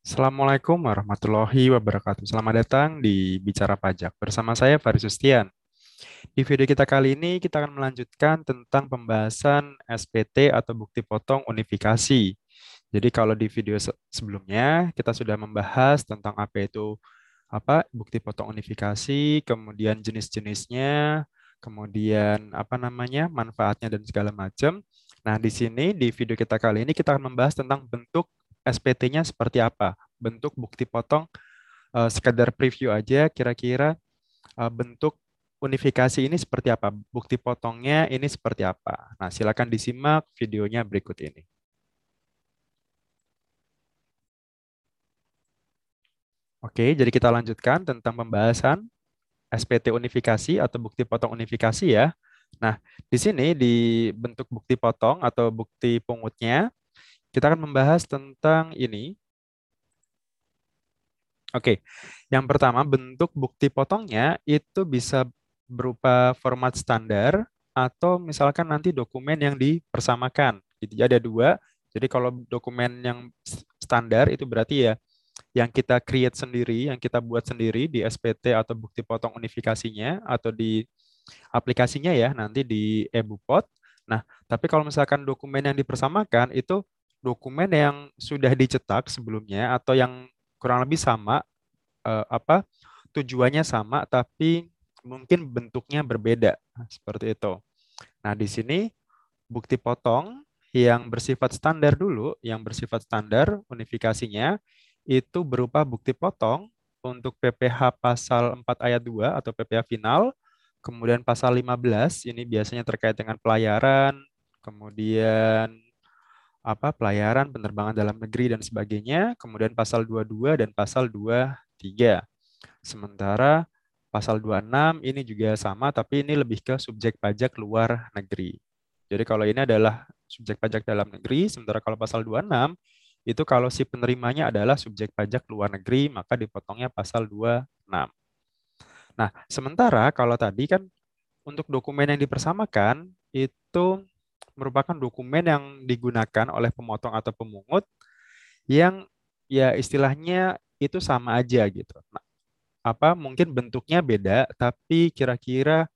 Assalamualaikum warahmatullahi wabarakatuh. Selamat datang di Bicara Pajak. Bersama saya Faris Sustian. Di video kita kali ini kita akan melanjutkan tentang pembahasan SPT atau bukti potong unifikasi. Jadi kalau di video sebelumnya kita sudah membahas tentang apa itu apa bukti potong unifikasi, kemudian jenis-jenisnya, kemudian apa namanya manfaatnya dan segala macam. Nah, di sini di video kita kali ini kita akan membahas tentang bentuk SPT-nya seperti apa. Bentuk bukti potong uh, sekedar preview aja kira-kira uh, bentuk unifikasi ini seperti apa, bukti potongnya ini seperti apa. Nah, silakan disimak videonya berikut ini. Oke, jadi kita lanjutkan tentang pembahasan SPT unifikasi atau bukti potong unifikasi ya. Nah, di sini di bentuk bukti potong atau bukti pungutnya kita akan membahas tentang ini. Oke, yang pertama bentuk bukti potongnya itu bisa berupa format standar atau misalkan nanti dokumen yang dipersamakan. Jadi ada dua. Jadi kalau dokumen yang standar itu berarti ya yang kita create sendiri, yang kita buat sendiri di SPT atau bukti potong unifikasinya atau di aplikasinya ya nanti di eBupot. Nah, tapi kalau misalkan dokumen yang dipersamakan itu dokumen yang sudah dicetak sebelumnya atau yang kurang lebih sama uh, apa tujuannya sama tapi mungkin bentuknya berbeda. Seperti itu. Nah, di sini bukti potong yang bersifat standar dulu, yang bersifat standar unifikasinya itu berupa bukti potong untuk PPH pasal 4 ayat 2 atau PPH final, kemudian pasal 15 ini biasanya terkait dengan pelayaran, kemudian apa pelayaran, penerbangan dalam negeri dan sebagainya, kemudian pasal 22 dan pasal 23. Sementara pasal 26 ini juga sama tapi ini lebih ke subjek pajak luar negeri. Jadi kalau ini adalah subjek pajak dalam negeri, sementara kalau pasal 26 itu kalau si penerimanya adalah subjek pajak luar negeri, maka dipotongnya pasal 26. Nah, sementara kalau tadi kan untuk dokumen yang dipersamakan itu merupakan dokumen yang digunakan oleh pemotong atau pemungut yang ya istilahnya itu sama aja gitu. Nah, apa mungkin bentuknya beda tapi kira-kira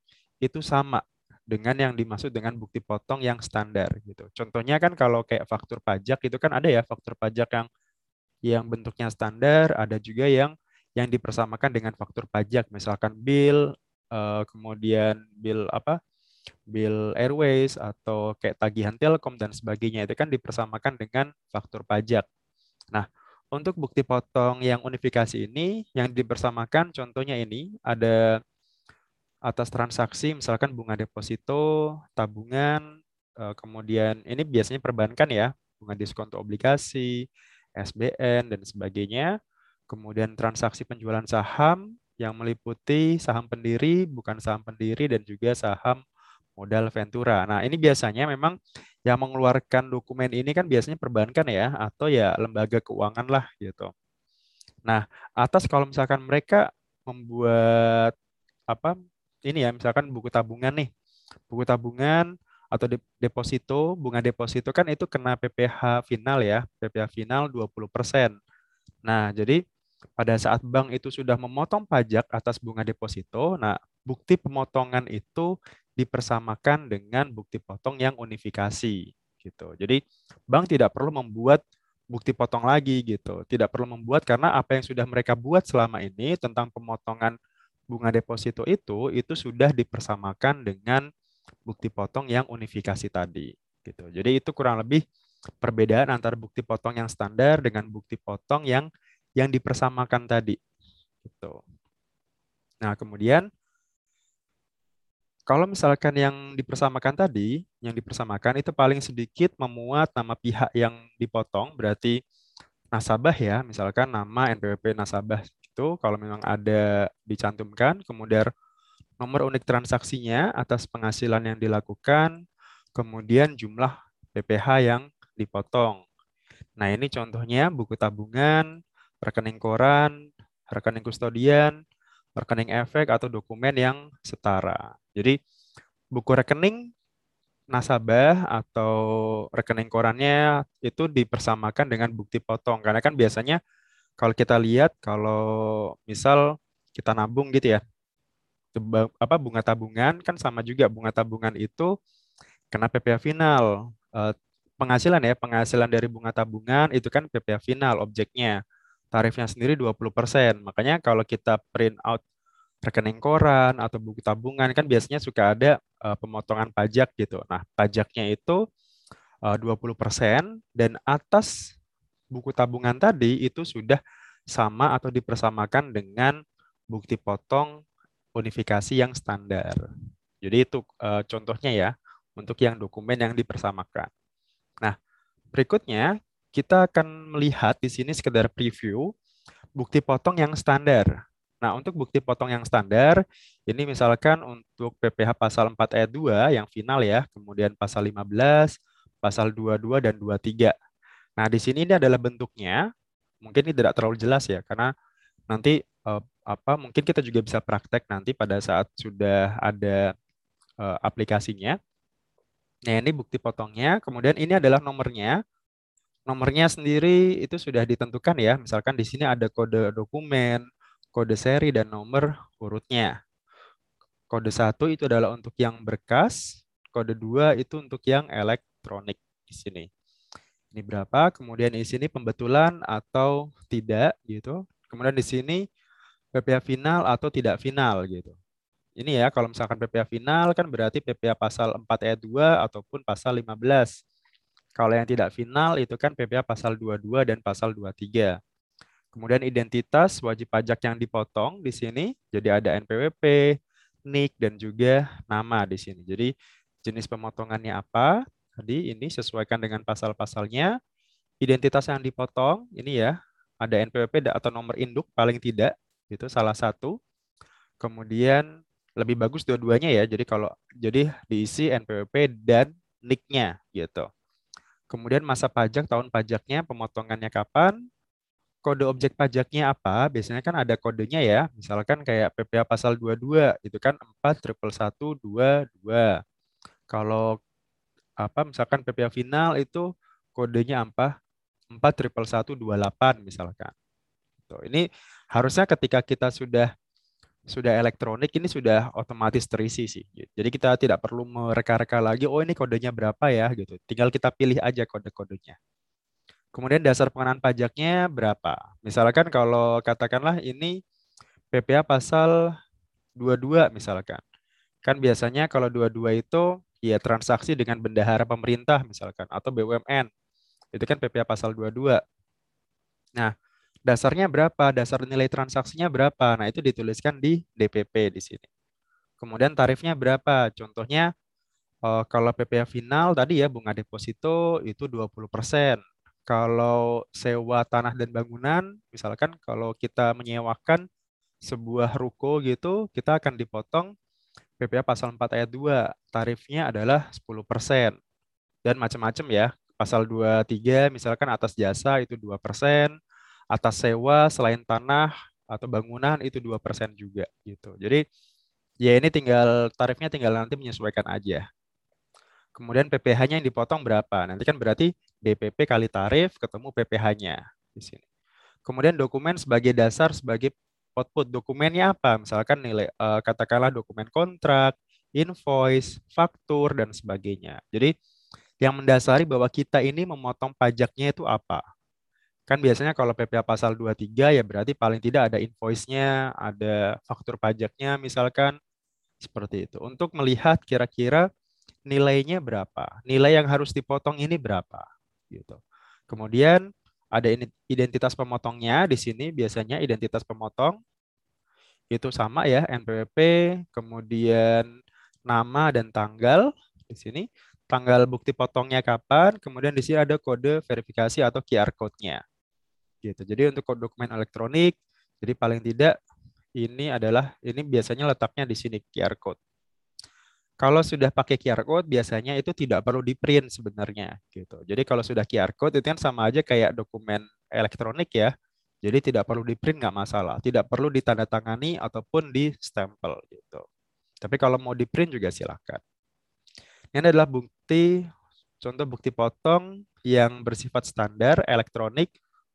itu sama dengan yang dimaksud dengan bukti potong yang standar gitu. Contohnya kan kalau kayak faktur pajak itu kan ada ya faktur pajak yang yang bentuknya standar, ada juga yang yang dipersamakan dengan faktur pajak, misalkan bill, eh, kemudian bill apa bill airways atau kayak tagihan telkom dan sebagainya itu kan dipersamakan dengan faktur pajak. Nah, untuk bukti potong yang unifikasi ini yang dipersamakan contohnya ini ada atas transaksi misalkan bunga deposito, tabungan, eh, kemudian ini biasanya perbankan ya, bunga diskonto obligasi, SBN dan sebagainya. Kemudian transaksi penjualan saham yang meliputi saham pendiri, bukan saham pendiri dan juga saham modal Ventura. Nah, ini biasanya memang yang mengeluarkan dokumen ini kan biasanya perbankan ya atau ya lembaga keuangan lah gitu. Nah, atas kalau misalkan mereka membuat apa ini ya misalkan buku tabungan nih. Buku tabungan atau deposito, bunga deposito kan itu kena PPh final ya, PPh final 20%. Nah, jadi pada saat bank itu sudah memotong pajak atas bunga deposito, nah bukti pemotongan itu dipersamakan dengan bukti potong yang unifikasi gitu. Jadi bank tidak perlu membuat bukti potong lagi gitu. Tidak perlu membuat karena apa yang sudah mereka buat selama ini tentang pemotongan bunga deposito itu itu sudah dipersamakan dengan bukti potong yang unifikasi tadi gitu. Jadi itu kurang lebih perbedaan antara bukti potong yang standar dengan bukti potong yang yang dipersamakan tadi gitu. Nah, kemudian kalau misalkan yang dipersamakan tadi, yang dipersamakan itu paling sedikit memuat nama pihak yang dipotong, berarti nasabah ya, misalkan nama NPWP nasabah itu kalau memang ada dicantumkan, kemudian nomor unik transaksinya atas penghasilan yang dilakukan, kemudian jumlah PPh yang dipotong. Nah, ini contohnya buku tabungan, rekening koran, rekening kustodian, rekening efek atau dokumen yang setara. Jadi buku rekening nasabah atau rekening korannya itu dipersamakan dengan bukti potong karena kan biasanya Kalau kita lihat, kalau misal kita nabung gitu ya, apa bunga tabungan kan sama juga bunga tabungan itu kena PPh final. Eh, penghasilan ya, penghasilan dari bunga tabungan itu kan PPh final objeknya. Tarifnya sendiri 20%. Makanya kalau kita print out rekening koran atau buku tabungan kan biasanya suka ada eh, pemotongan pajak gitu. Nah, pajaknya itu eh, 20% dan atas buku tabungan tadi itu sudah sama atau dipersamakan dengan bukti potong unifikasi yang standar. Jadi itu eh, contohnya ya untuk yang dokumen yang dipersamakan. Nah, berikutnya kita akan melihat di sini sekedar preview bukti potong yang standar. Nah, untuk bukti potong yang standar, ini misalkan untuk PPh pasal 4 ayat 2 yang final ya, kemudian pasal 15, pasal 22 dan 23. Nah, di sini ini adalah bentuknya. Mungkin ini tidak terlalu jelas ya, karena nanti eh, apa mungkin kita juga bisa praktek nanti pada saat sudah ada eh, aplikasinya. Nah, ini bukti potongnya. Kemudian ini adalah nomornya. Nomornya sendiri itu sudah ditentukan ya. Misalkan di sini ada kode dokumen, kode seri, dan nomor urutnya. Kode satu itu adalah untuk yang berkas, kode dua itu untuk yang elektronik di sini. Ini berapa? Kemudian di sini pembetulan atau tidak gitu. Kemudian di sini PPh final atau tidak final gitu. Ini ya, kalau misalkan PPh final kan berarti PPh pasal 4 ayat 2 ataupun pasal 15. Kalau yang tidak final itu kan PPh pasal 22 dan pasal 23. Kemudian identitas wajib pajak yang dipotong di sini, jadi ada NPWP, NIK, dan juga nama di sini. Jadi jenis pemotongannya apa? Tadi ini sesuaikan dengan pasal-pasalnya. Identitas yang dipotong, ini ya, ada NPWP atau nomor induk paling tidak, itu salah satu. Kemudian lebih bagus dua-duanya ya. Jadi kalau jadi diisi NPWP dan NIK-nya gitu. Kemudian masa pajak, tahun pajaknya, pemotongannya kapan, kode objek pajaknya apa? Biasanya kan ada kodenya ya. Misalkan kayak PPh pasal 22 itu kan 4 triple 122. Kalau apa misalkan PPh final itu kodenya apa? 4 triple 128 misalkan. Gitu. Ini harusnya ketika kita sudah sudah elektronik ini sudah otomatis terisi sih. Jadi kita tidak perlu mereka-reka lagi, oh ini kodenya berapa ya gitu. Tinggal kita pilih aja kode-kodenya. Kemudian dasar pengenaan pajaknya berapa? Misalkan kalau katakanlah ini PPh pasal 22 misalkan. Kan biasanya kalau 22 itu ya transaksi dengan bendahara pemerintah misalkan atau BUMN. Itu kan PPh pasal 22. Nah, dasarnya berapa, dasar nilai transaksinya berapa. Nah, itu dituliskan di DPP di sini. Kemudian tarifnya berapa? Contohnya eh, kalau PPh final tadi ya bunga deposito itu 20%. Kalau sewa tanah dan bangunan, misalkan kalau kita menyewakan sebuah ruko gitu, kita akan dipotong PPh pasal 4 ayat 2. Tarifnya adalah 10%. Dan macam-macam ya. Pasal 23 misalkan atas jasa itu 2%, atas sewa selain tanah atau bangunan itu dua persen juga gitu. Jadi ya ini tinggal tarifnya tinggal nanti menyesuaikan aja. Kemudian PPh-nya yang dipotong berapa? Nanti kan berarti DPP kali tarif ketemu PPh-nya di sini. Kemudian dokumen sebagai dasar sebagai output dokumennya apa? Misalkan nilai uh, katakanlah dokumen kontrak, invoice, faktur dan sebagainya. Jadi yang mendasari bahwa kita ini memotong pajaknya itu apa? Kan biasanya kalau PPh pasal 23 ya berarti paling tidak ada invoice-nya, ada faktur pajaknya misalkan seperti itu. Untuk melihat kira-kira nilainya berapa, nilai yang harus dipotong ini berapa gitu. Kemudian ada identitas pemotongnya di sini biasanya identitas pemotong itu sama ya NPWP, kemudian nama dan tanggal di sini, tanggal bukti potongnya kapan, kemudian di sini ada kode verifikasi atau QR code-nya gitu. Jadi untuk dokumen elektronik, jadi paling tidak ini adalah ini biasanya letaknya di sini QR code. Kalau sudah pakai QR code biasanya itu tidak perlu di print sebenarnya gitu. Jadi kalau sudah QR code itu kan sama aja kayak dokumen elektronik ya. Jadi tidak perlu di print nggak masalah, tidak perlu ditandatangani ataupun di stempel gitu. Tapi kalau mau di print juga silakan. Ini adalah bukti contoh bukti potong yang bersifat standar elektronik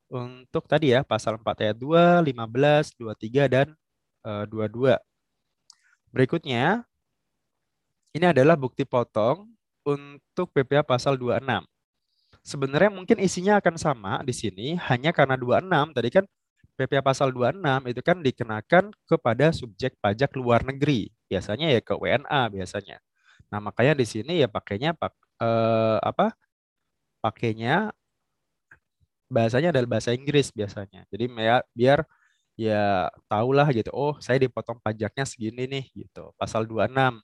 untuk tadi ya pasal 4 ayat 2, 15, 23 dan uh, 22. Berikutnya ini adalah bukti potong untuk PPA pasal 26. Sebenarnya mungkin isinya akan sama di sini hanya karena 26 tadi kan PPA pasal 26 itu kan dikenakan kepada subjek pajak luar negeri. Biasanya ya ke WNA biasanya. Nah, makanya di sini ya pakainya pak eh, apa? Pakainya bahasanya adalah bahasa Inggris biasanya. Jadi ya, biar ya tahulah gitu. Oh, saya dipotong pajaknya segini nih gitu. Pasal 26.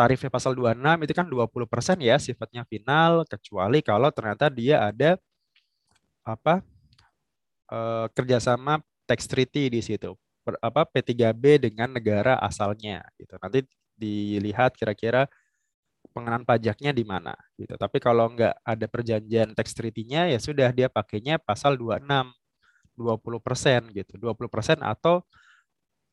Tarifnya pasal 26 itu kan 20% ya sifatnya final kecuali kalau ternyata dia ada apa? Eh, kerjasama tax treaty di situ. Per, apa P3B dengan negara asalnya gitu. Nanti dilihat kira-kira pengenaan pajaknya di mana gitu. Tapi kalau nggak ada perjanjian tax treaty-nya ya sudah dia pakainya pasal 26 20% gitu. 20% atau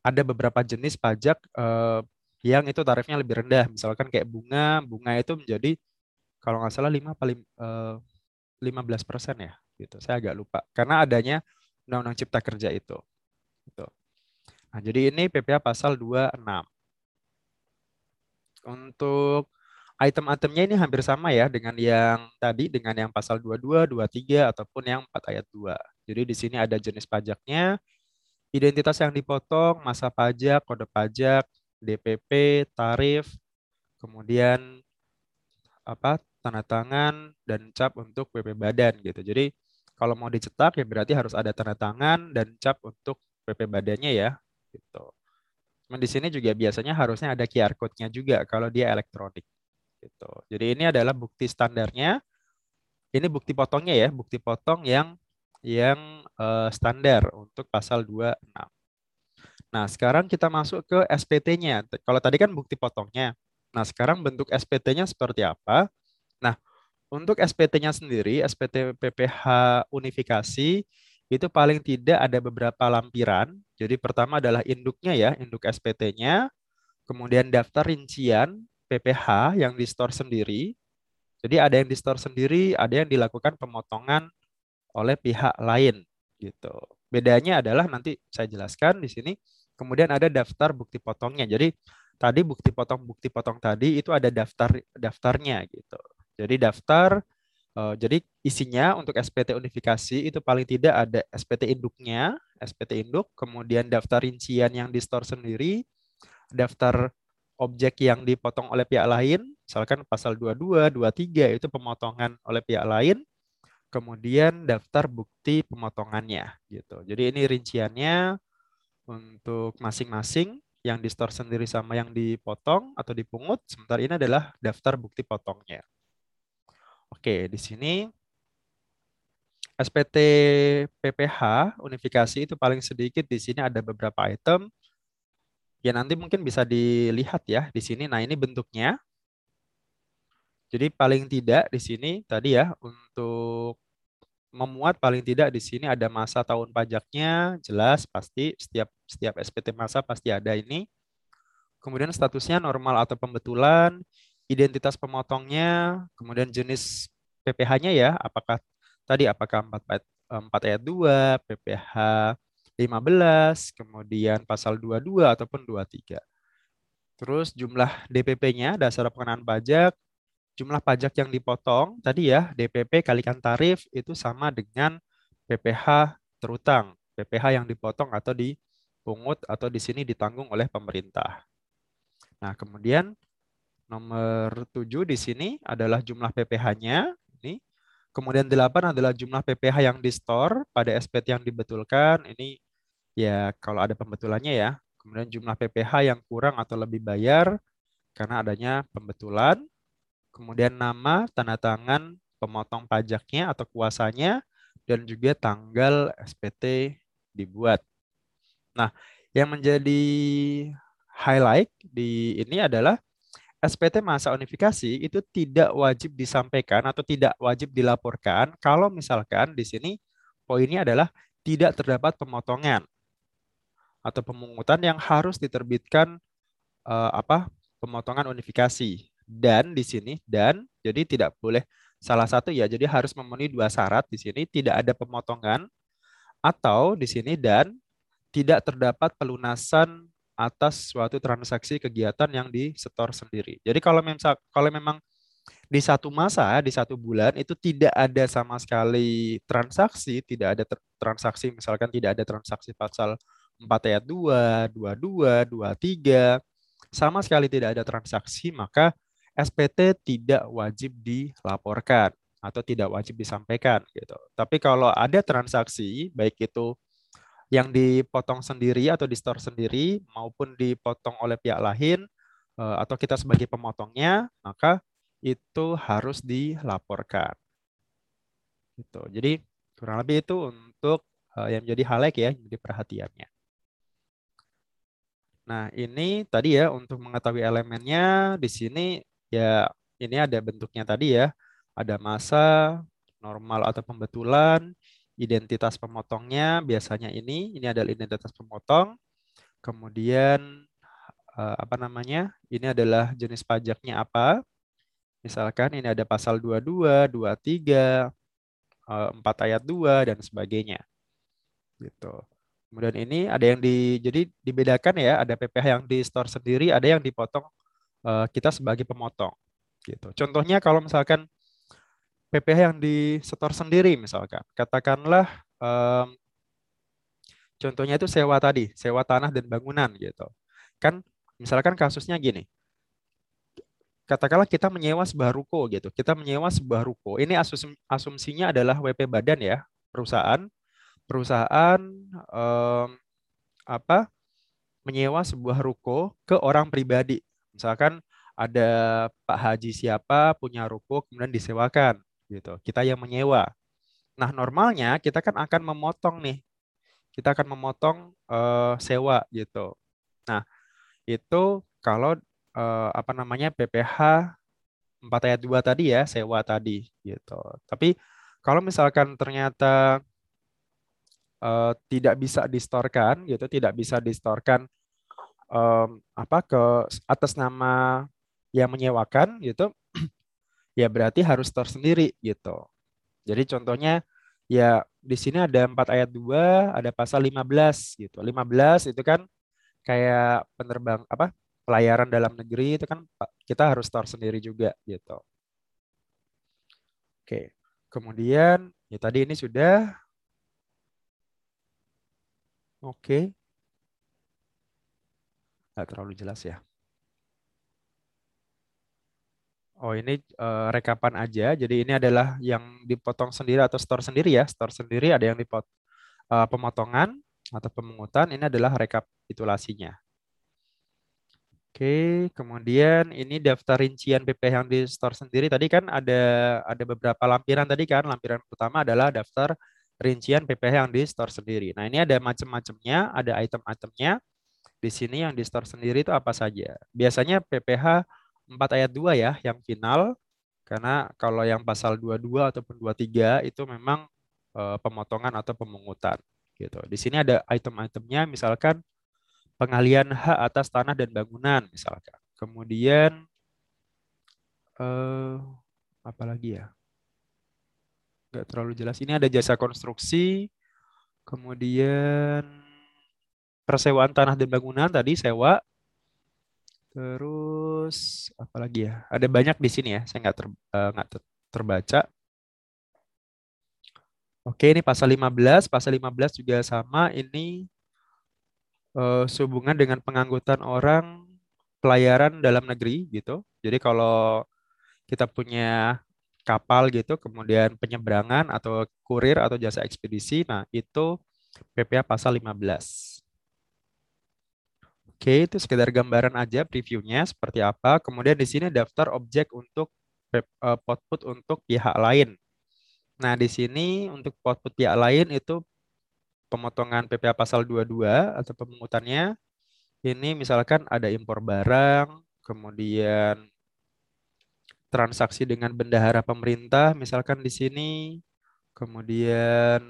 ada beberapa jenis pajak eh, yang itu tarifnya lebih rendah. Misalkan kayak bunga, bunga itu menjadi kalau nggak salah 5 paling eh, 15% ya gitu. Saya agak lupa karena adanya Undang-Undang Cipta Kerja itu. Gitu. Nah, jadi ini PPA pasal 26. Untuk item-itemnya ini hampir sama ya dengan yang tadi dengan yang pasal 22, 23 ataupun yang 4 ayat 2. Jadi di sini ada jenis pajaknya, identitas yang dipotong, masa pajak, kode pajak, DPP, tarif, kemudian apa tanda tangan dan cap untuk PP badan gitu. Jadi kalau mau dicetak ya berarti harus ada tanda tangan dan cap untuk PP badannya ya gitu. Cuman di sini juga biasanya harusnya ada QR code-nya juga kalau dia elektronik gitu. Jadi ini adalah bukti standarnya. Ini bukti potongnya ya, bukti potong yang yang uh, standar untuk pasal 26. Nah, sekarang kita masuk ke SPT-nya. Kalau tadi kan bukti potongnya. Nah, sekarang bentuk SPT-nya seperti apa? Nah, untuk SPT-nya sendiri, SPT PPH unifikasi itu paling tidak ada beberapa lampiran. Jadi pertama adalah induknya ya, induk SPT-nya. Kemudian daftar rincian PPH yang di store sendiri. Jadi ada yang di store sendiri, ada yang dilakukan pemotongan oleh pihak lain gitu. Bedanya adalah nanti saya jelaskan di sini. Kemudian ada daftar bukti potongnya. Jadi tadi bukti potong bukti potong tadi itu ada daftar daftarnya gitu. Jadi daftar uh, jadi isinya untuk SPT unifikasi itu paling tidak ada SPT induknya, SPT induk, kemudian daftar rincian yang di store sendiri, daftar objek yang dipotong oleh pihak lain, misalkan pasal 22, 23 itu pemotongan oleh pihak lain, kemudian daftar bukti pemotongannya gitu. Jadi ini rinciannya untuk masing-masing yang di store sendiri sama yang dipotong atau dipungut. Sementara ini adalah daftar bukti potongnya. Oke, di sini SPT PPH unifikasi itu paling sedikit di sini ada beberapa item Ya nanti mungkin bisa dilihat ya di sini. Nah ini bentuknya. Jadi paling tidak di sini tadi ya untuk memuat paling tidak di sini ada masa tahun pajaknya jelas pasti setiap setiap SPT masa pasti ada ini. Kemudian statusnya normal atau pembetulan, identitas pemotongnya, kemudian jenis PPH-nya ya, apakah tadi apakah 4, 4 ayat 2, PPH 15, kemudian pasal 22 ataupun 23. Terus jumlah DPP-nya, dasar pengenaan pajak, jumlah pajak yang dipotong, tadi ya DPP kalikan tarif itu sama dengan PPH terutang, PPH yang dipotong atau dipungut atau di sini ditanggung oleh pemerintah. Nah, kemudian nomor 7 di sini adalah jumlah PPH-nya, ini. Kemudian 8 adalah jumlah PPH yang di store pada SPT yang dibetulkan, ini ya kalau ada pembetulannya ya. Kemudian jumlah PPH yang kurang atau lebih bayar karena adanya pembetulan. Kemudian nama, tanda tangan pemotong pajaknya atau kuasanya, dan juga tanggal SPT dibuat. Nah, yang menjadi highlight di ini adalah SPT masa unifikasi itu tidak wajib disampaikan atau tidak wajib dilaporkan kalau misalkan di sini poinnya adalah tidak terdapat pemotongan atau pemungutan yang harus diterbitkan uh, apa pemotongan unifikasi dan di sini dan jadi tidak boleh salah satu ya, jadi harus memenuhi dua syarat di sini, tidak ada pemotongan atau di sini dan tidak terdapat pelunasan atas suatu transaksi kegiatan yang di setor sendiri. Jadi kalau memang kalau memang di satu masa, di satu bulan itu tidak ada sama sekali transaksi, tidak ada transaksi misalkan tidak ada transaksi pasal 4 ayat 2, 22, 23, sama sekali tidak ada transaksi, maka SPT tidak wajib dilaporkan atau tidak wajib disampaikan gitu. Tapi kalau ada transaksi baik itu yang dipotong sendiri atau di store sendiri maupun dipotong oleh pihak lain eh, atau kita sebagai pemotongnya, maka itu harus dilaporkan. Gitu. Jadi kurang lebih itu untuk eh, yang menjadi halek ya, yang menjadi perhatiannya. Nah, ini tadi ya untuk mengetahui elemennya di sini ya ini ada bentuknya tadi ya. Ada masa, normal atau pembetulan, identitas pemotongnya biasanya ini, ini adalah identitas pemotong. Kemudian eh, apa namanya? Ini adalah jenis pajaknya apa? Misalkan ini ada pasal 22, 23, 4 ayat 2 dan sebagainya. Gitu. Kemudian ini ada yang di jadi dibedakan ya, ada PPh yang di store sendiri, ada yang dipotong kita sebagai pemotong gitu. Contohnya kalau misalkan PPh yang di store sendiri misalkan, katakanlah um, contohnya itu sewa tadi, sewa tanah dan bangunan gitu. Kan misalkan kasusnya gini. Katakanlah kita menyewa sebuah ruko gitu. Kita menyewa sebuah ruko. Ini asum asumsinya adalah WP badan ya, perusahaan. Perusahaan um, apa? menyewa sebuah ruko ke orang pribadi Misalkan ada Pak Haji siapa punya ruko kemudian disewakan gitu. Kita yang menyewa. Nah, normalnya kita kan akan memotong nih. Kita akan memotong uh, sewa gitu. Nah, itu kalau uh, apa namanya PPH 4 ayat 2 tadi ya, sewa tadi gitu. Tapi kalau misalkan ternyata uh, tidak bisa distorkan gitu, tidak bisa distorkan um, apa ke atas nama yang menyewakan gitu ya berarti harus store sendiri gitu. Jadi contohnya ya di sini ada 4 ayat 2, ada pasal 15 gitu. 15 itu kan kayak penerbang apa? pelayaran dalam negeri itu kan kita harus store sendiri juga gitu. Oke. Kemudian ya tadi ini sudah Oke nggak terlalu jelas ya. Oh ini uh, rekapan aja. Jadi ini adalah yang dipotong sendiri atau store sendiri ya. Store sendiri ada yang dipot uh, pemotongan atau pemungutan. Ini adalah rekapitulasinya. Oke, kemudian ini daftar rincian PP yang di store sendiri. Tadi kan ada ada beberapa lampiran tadi kan. Lampiran pertama adalah daftar rincian PPh yang di store sendiri. Nah ini ada macam-macamnya, ada item-itemnya di sini yang di store sendiri itu apa saja? Biasanya PPH 4 ayat 2 ya yang final karena kalau yang pasal 22 ataupun 23 itu memang e, pemotongan atau pemungutan gitu. Di sini ada item-itemnya misalkan pengalian hak atas tanah dan bangunan misalkan. Kemudian eh apa lagi ya? Enggak terlalu jelas. Ini ada jasa konstruksi. Kemudian persewaan tanah dan bangunan tadi sewa. Terus apa lagi ya? Ada banyak di sini ya. Saya nggak ter, uh, ter, terbaca. Oke, ini pasal 15. Pasal 15 juga sama. Ini uh, sehubungan dengan pengangkutan orang pelayaran dalam negeri gitu. Jadi kalau kita punya kapal gitu, kemudian penyeberangan atau kurir atau jasa ekspedisi, nah itu PPA pasal 15. Oke, itu sekedar gambaran aja previewnya seperti apa. Kemudian di sini daftar objek untuk uh, output untuk pihak lain. Nah, di sini untuk output pihak lain itu pemotongan PPA pasal 22 atau pemungutannya. Ini misalkan ada impor barang, kemudian transaksi dengan bendahara pemerintah, misalkan di sini, kemudian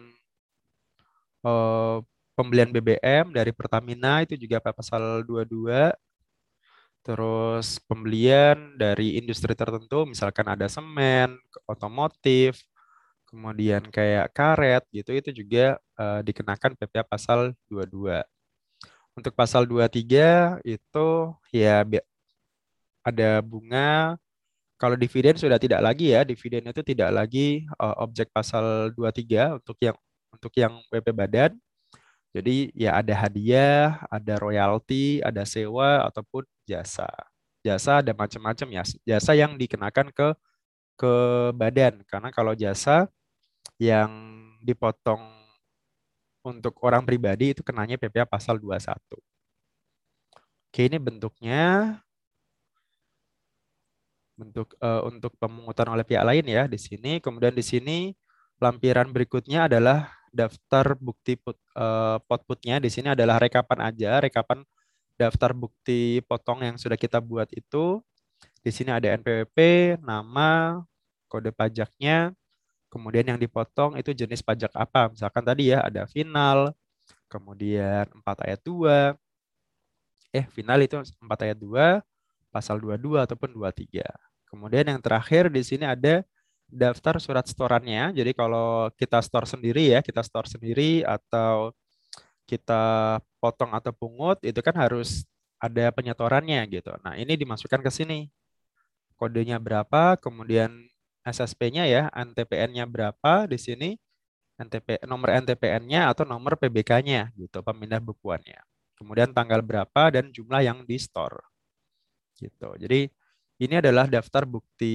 uh, pembelian BBM dari Pertamina itu juga pasal 22. Terus pembelian dari industri tertentu, misalkan ada semen, otomotif, kemudian kayak karet gitu, itu juga uh, dikenakan PPh pasal 22. Untuk pasal 23 itu ya ada bunga kalau dividen sudah tidak lagi ya, dividen itu tidak lagi uh, objek pasal 23 untuk yang untuk yang WP badan. Jadi ya ada hadiah, ada royalti, ada sewa ataupun jasa. Jasa ada macam-macam ya. Jasa yang dikenakan ke ke badan karena kalau jasa yang dipotong untuk orang pribadi itu kenanya PPh pasal 21. Oke, ini bentuknya bentuk uh, untuk pemungutan oleh pihak lain ya di sini. Kemudian di sini lampiran berikutnya adalah daftar bukti put, uh, potputnya. Di sini adalah rekapan aja, rekapan daftar bukti potong yang sudah kita buat itu. Di sini ada NPWP, nama, kode pajaknya, kemudian yang dipotong itu jenis pajak apa. Misalkan tadi ya ada final, kemudian 4 ayat 2. Eh, final itu 4 ayat 2, pasal 22 ataupun 23. Kemudian yang terakhir di sini ada daftar surat storannya. Jadi kalau kita store sendiri ya, kita store sendiri atau kita potong atau pungut itu kan harus ada penyetorannya gitu. Nah, ini dimasukkan ke sini. Kodenya berapa, kemudian SSP-nya ya, NTPN-nya berapa di sini, NTP nomor NTPN-nya atau nomor PBK-nya gitu, pemindah bukuannya. Kemudian tanggal berapa dan jumlah yang di store. Gitu. Jadi ini adalah daftar bukti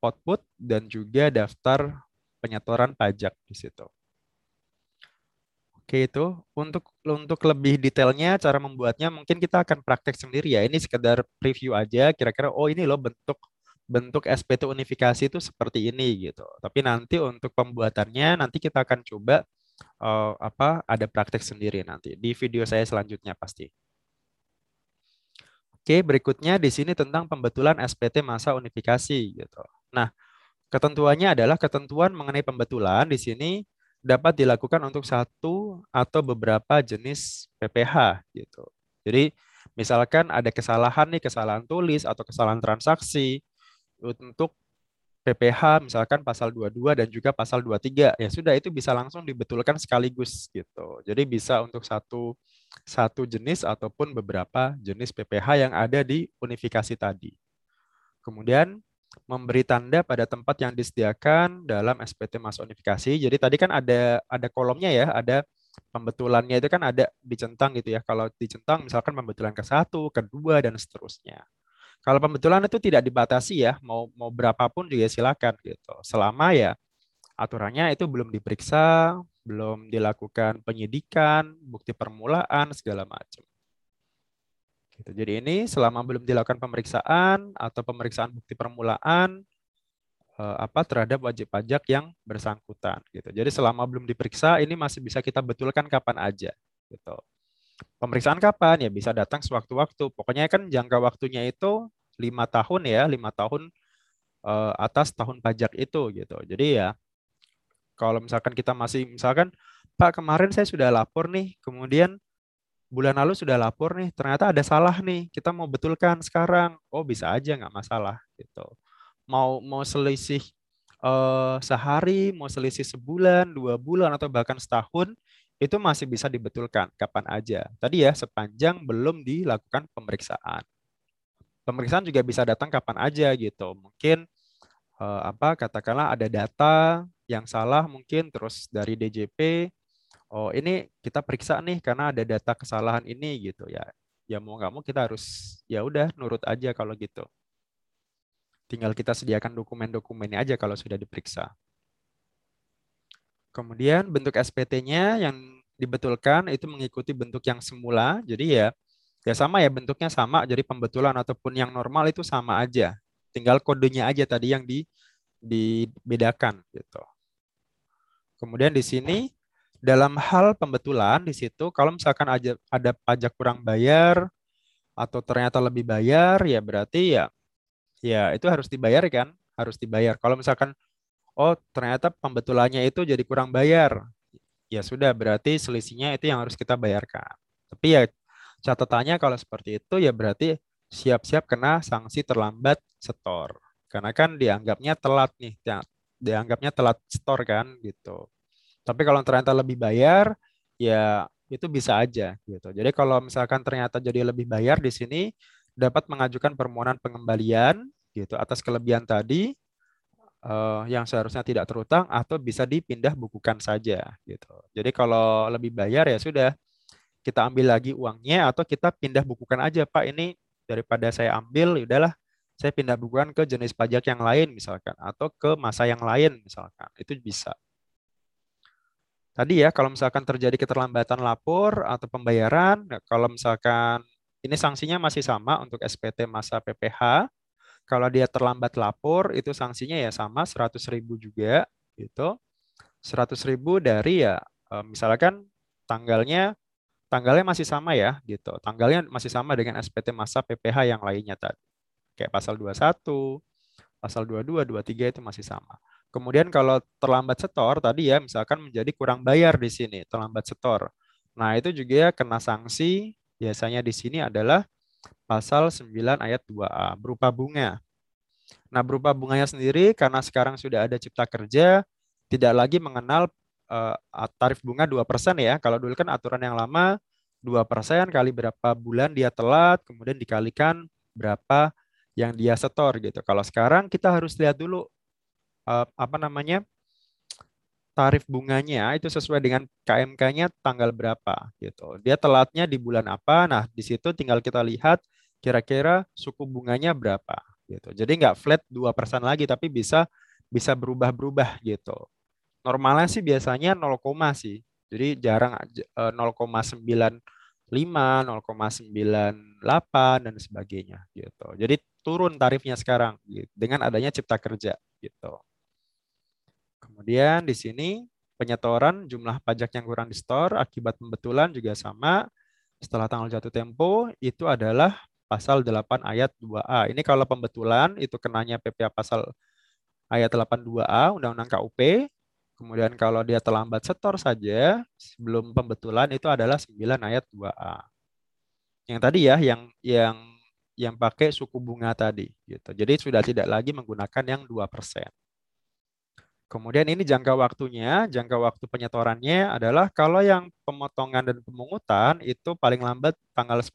output dan juga daftar penyetoran pajak di situ. Oke itu untuk untuk lebih detailnya cara membuatnya mungkin kita akan praktek sendiri ya. Ini sekedar preview aja kira-kira oh ini loh bentuk bentuk SPT unifikasi itu seperti ini gitu. Tapi nanti untuk pembuatannya nanti kita akan coba uh, apa ada praktek sendiri nanti di video saya selanjutnya pasti. Oke, berikutnya di sini tentang pembetulan SPT masa unifikasi gitu. Nah, ketentuannya adalah ketentuan mengenai pembetulan di sini dapat dilakukan untuk satu atau beberapa jenis PPH gitu. Jadi, misalkan ada kesalahan nih, kesalahan tulis atau kesalahan transaksi untuk PPH misalkan pasal 22 dan juga pasal 23 ya sudah itu bisa langsung dibetulkan sekaligus gitu. Jadi bisa untuk satu satu jenis ataupun beberapa jenis PPH yang ada di unifikasi tadi. Kemudian memberi tanda pada tempat yang disediakan dalam SPT Mas Unifikasi. Jadi tadi kan ada ada kolomnya ya, ada pembetulannya itu kan ada dicentang gitu ya. Kalau dicentang misalkan pembetulan ke satu, kedua dan seterusnya. Kalau pembetulan itu tidak dibatasi ya, mau mau berapapun juga silakan gitu. Selama ya aturannya itu belum diperiksa, belum dilakukan penyidikan, bukti permulaan, segala macam. Gitu. Jadi ini selama belum dilakukan pemeriksaan atau pemeriksaan bukti permulaan eh, apa terhadap wajib pajak yang bersangkutan gitu. Jadi selama belum diperiksa ini masih bisa kita betulkan kapan aja gitu. Pemeriksaan kapan? Ya bisa datang sewaktu-waktu. Pokoknya kan jangka waktunya itu lima tahun ya, lima tahun uh, atas tahun pajak itu gitu. Jadi ya kalau misalkan kita masih misalkan Pak kemarin saya sudah lapor nih, kemudian bulan lalu sudah lapor nih, ternyata ada salah nih, kita mau betulkan sekarang. Oh bisa aja nggak masalah gitu. Mau mau selisih uh, sehari, mau selisih sebulan, dua bulan atau bahkan setahun itu masih bisa dibetulkan kapan aja. Tadi ya sepanjang belum dilakukan pemeriksaan. Pemeriksaan juga bisa datang kapan aja gitu. Mungkin uh, apa katakanlah ada data yang salah mungkin terus dari DJP oh ini kita periksa nih karena ada data kesalahan ini gitu ya. Ya mau nggak mau kita harus ya udah nurut aja kalau gitu. Tinggal kita sediakan dokumen-dokumennya aja kalau sudah diperiksa. Kemudian bentuk SPT-nya yang dibetulkan itu mengikuti bentuk yang semula. Jadi ya ya sama ya bentuknya sama. Jadi pembetulan ataupun yang normal itu sama aja. Tinggal kodenya aja tadi yang di dibedakan gitu. Kemudian di sini dalam hal pembetulan di situ kalau misalkan ada, ada pajak kurang bayar atau ternyata lebih bayar ya berarti ya ya itu harus dibayar kan harus dibayar kalau misalkan oh ternyata pembetulannya itu jadi kurang bayar ya sudah berarti selisihnya itu yang harus kita bayarkan tapi ya Catatannya kalau seperti itu ya berarti siap-siap kena sanksi terlambat setor. Karena kan dianggapnya telat nih, ya, dianggapnya telat setor kan gitu. Tapi kalau ternyata lebih bayar, ya itu bisa aja gitu. Jadi kalau misalkan ternyata jadi lebih bayar di sini dapat mengajukan permohonan pengembalian gitu atas kelebihan tadi uh, yang seharusnya tidak terutang atau bisa dipindah bukukan saja gitu. Jadi kalau lebih bayar ya sudah kita ambil lagi uangnya atau kita pindah bukukan aja Pak ini daripada saya ambil ya udahlah saya pindah bukukan ke jenis pajak yang lain misalkan atau ke masa yang lain misalkan itu bisa. Tadi ya kalau misalkan terjadi keterlambatan lapor atau pembayaran kalau misalkan ini sanksinya masih sama untuk SPT masa PPH kalau dia terlambat lapor itu sanksinya ya sama 100.000 juga gitu. 100.000 dari ya eh, misalkan tanggalnya tanggalnya masih sama ya gitu. Tanggalnya masih sama dengan SPT masa PPH yang lainnya tadi. Kayak pasal 21, pasal 22, 23 itu masih sama. Kemudian kalau terlambat setor tadi ya misalkan menjadi kurang bayar di sini, terlambat setor. Nah, itu juga ya kena sanksi biasanya di sini adalah pasal 9 ayat 2A berupa bunga. Nah, berupa bunganya sendiri karena sekarang sudah ada cipta kerja tidak lagi mengenal uh, tarif bunga 2% ya. Kalau dulu kan aturan yang lama 2% kali berapa bulan dia telat, kemudian dikalikan berapa yang dia setor gitu. Kalau sekarang kita harus lihat dulu uh, apa namanya? tarif bunganya itu sesuai dengan KMK-nya tanggal berapa gitu. Dia telatnya di bulan apa? Nah, di situ tinggal kita lihat kira-kira suku bunganya berapa gitu. Jadi nggak flat 2% lagi tapi bisa bisa berubah-berubah gitu. Normalnya sih biasanya 0, sih. Jadi jarang 0,95, 0,98 dan sebagainya gitu. Jadi turun tarifnya sekarang gitu, dengan adanya cipta kerja gitu. Kemudian di sini penyetoran jumlah pajak yang kurang di store akibat pembetulan juga sama setelah tanggal jatuh tempo itu adalah pasal 8 ayat 2A. Ini kalau pembetulan itu kenanya PPA pasal ayat 82A Undang-Undang KUP. Kemudian kalau dia terlambat setor saja sebelum pembetulan itu adalah 9 ayat 2A. Yang tadi ya yang yang yang pakai suku bunga tadi gitu. Jadi sudah tidak lagi menggunakan yang 2%. Kemudian ini jangka waktunya, jangka waktu penyetorannya adalah kalau yang pemotongan dan pemungutan itu paling lambat tanggal 10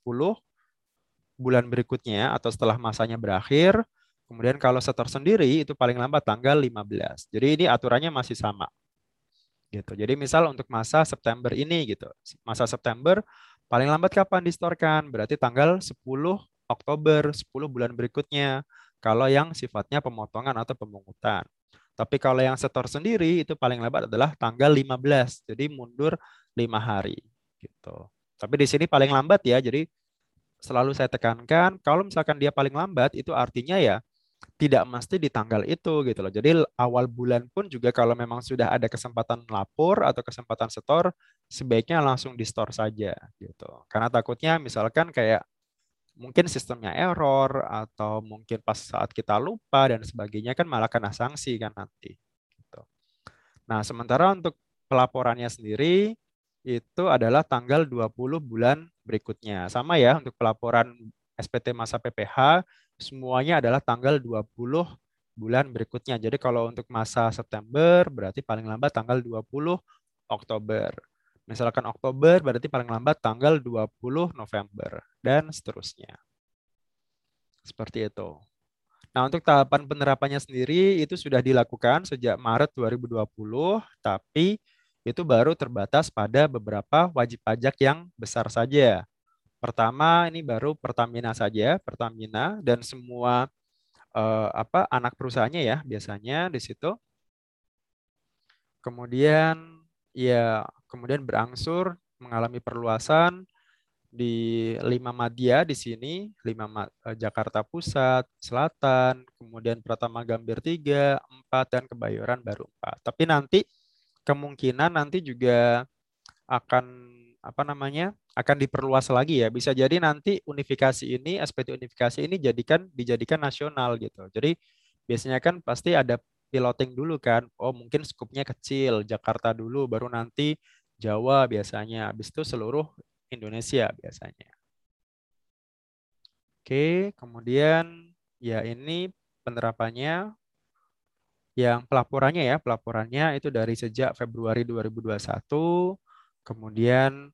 bulan berikutnya atau setelah masanya berakhir. Kemudian kalau setor sendiri itu paling lambat tanggal 15. Jadi ini aturannya masih sama. Gitu. Jadi misal untuk masa September ini gitu. Masa September paling lambat kapan distorkan? Berarti tanggal 10 Oktober, 10 bulan berikutnya. Kalau yang sifatnya pemotongan atau pemungutan. Tapi kalau yang setor sendiri itu paling lambat adalah tanggal 15. Jadi mundur lima hari gitu. Tapi di sini paling lambat ya. Jadi selalu saya tekankan kalau misalkan dia paling lambat itu artinya ya tidak mesti di tanggal itu gitu loh. Jadi awal bulan pun juga kalau memang sudah ada kesempatan lapor atau kesempatan setor sebaiknya langsung di store saja gitu. Karena takutnya misalkan kayak mungkin sistemnya error atau mungkin pas saat kita lupa dan sebagainya kan malah kena sanksi kan nanti gitu. Nah, sementara untuk pelaporannya sendiri itu adalah tanggal 20 bulan berikutnya. Sama ya untuk pelaporan SPT masa PPH semuanya adalah tanggal 20 bulan berikutnya. Jadi kalau untuk masa September berarti paling lambat tanggal 20 Oktober. Misalkan Oktober berarti paling lambat tanggal 20 November dan seterusnya. Seperti itu. Nah, untuk tahapan penerapannya sendiri itu sudah dilakukan sejak Maret 2020, tapi itu baru terbatas pada beberapa wajib pajak yang besar saja. Pertama ini baru Pertamina saja, Pertamina dan semua eh, apa anak perusahaannya ya biasanya di situ. Kemudian ya kemudian berangsur mengalami perluasan di lima Madia di sini, lima eh, Jakarta Pusat, Selatan, kemudian Pratama Gambir 3, 4 dan Kebayoran baru 4. Tapi nanti kemungkinan nanti juga akan apa namanya akan diperluas lagi ya. Bisa jadi nanti unifikasi ini SPT unifikasi ini jadikan dijadikan nasional gitu. Jadi biasanya kan pasti ada piloting dulu kan. Oh mungkin skupnya kecil Jakarta dulu baru nanti Jawa biasanya habis itu seluruh Indonesia biasanya Oke, kemudian ya ini penerapannya yang pelaporannya ya, pelaporannya itu dari sejak Februari 2021, kemudian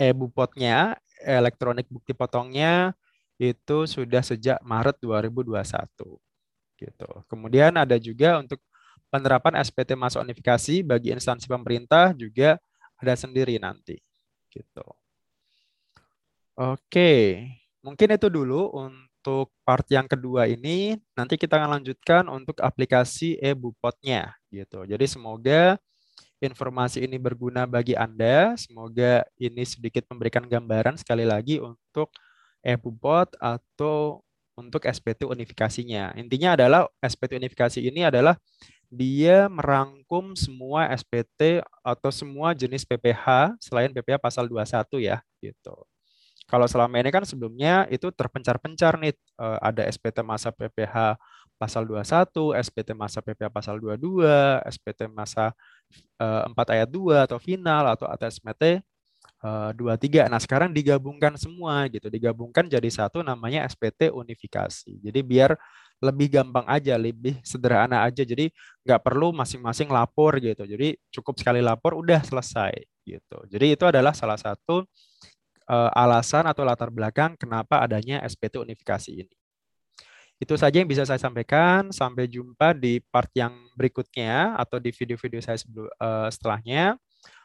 e-bupotnya, elektronik bukti potongnya itu sudah sejak Maret 2021. Gitu. Kemudian ada juga untuk penerapan SPT masuk unifikasi bagi instansi pemerintah juga ada sendiri nanti. Gitu. Oke, mungkin itu dulu untuk part yang kedua ini. Nanti kita akan lanjutkan untuk aplikasi e-bupotnya. Gitu. Jadi semoga informasi ini berguna bagi Anda. Semoga ini sedikit memberikan gambaran sekali lagi untuk e-bupot atau untuk SPT unifikasinya. Intinya adalah SPT unifikasi ini adalah dia merangkum semua SPT atau semua jenis PPH selain PPH pasal 21 ya gitu. Kalau selama ini kan sebelumnya itu terpencar-pencar nih eh, ada SPT masa PPH pasal 21, SPT masa PPH pasal 22, SPT masa 4 ayat 2 atau final atau atas SPT Eh, dua tiga. Nah sekarang digabungkan semua gitu, digabungkan jadi satu namanya SPT unifikasi. Jadi biar lebih gampang aja, lebih sederhana aja. Jadi nggak perlu masing-masing lapor gitu. Jadi cukup sekali lapor udah selesai gitu. Jadi itu adalah salah satu uh, alasan atau latar belakang kenapa adanya SPT unifikasi ini. Itu saja yang bisa saya sampaikan. Sampai jumpa di part yang berikutnya atau di video-video saya sebelum, uh, setelahnya.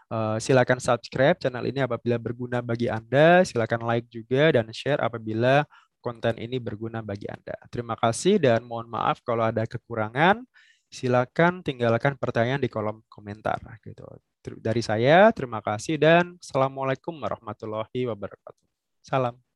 Uh, silakan subscribe channel ini apabila berguna bagi Anda. Silakan like juga dan share apabila konten ini berguna bagi Anda. Terima kasih dan mohon maaf kalau ada kekurangan. Silakan tinggalkan pertanyaan di kolom komentar. Gitu. Dari saya, terima kasih dan Assalamualaikum warahmatullahi wabarakatuh. Salam.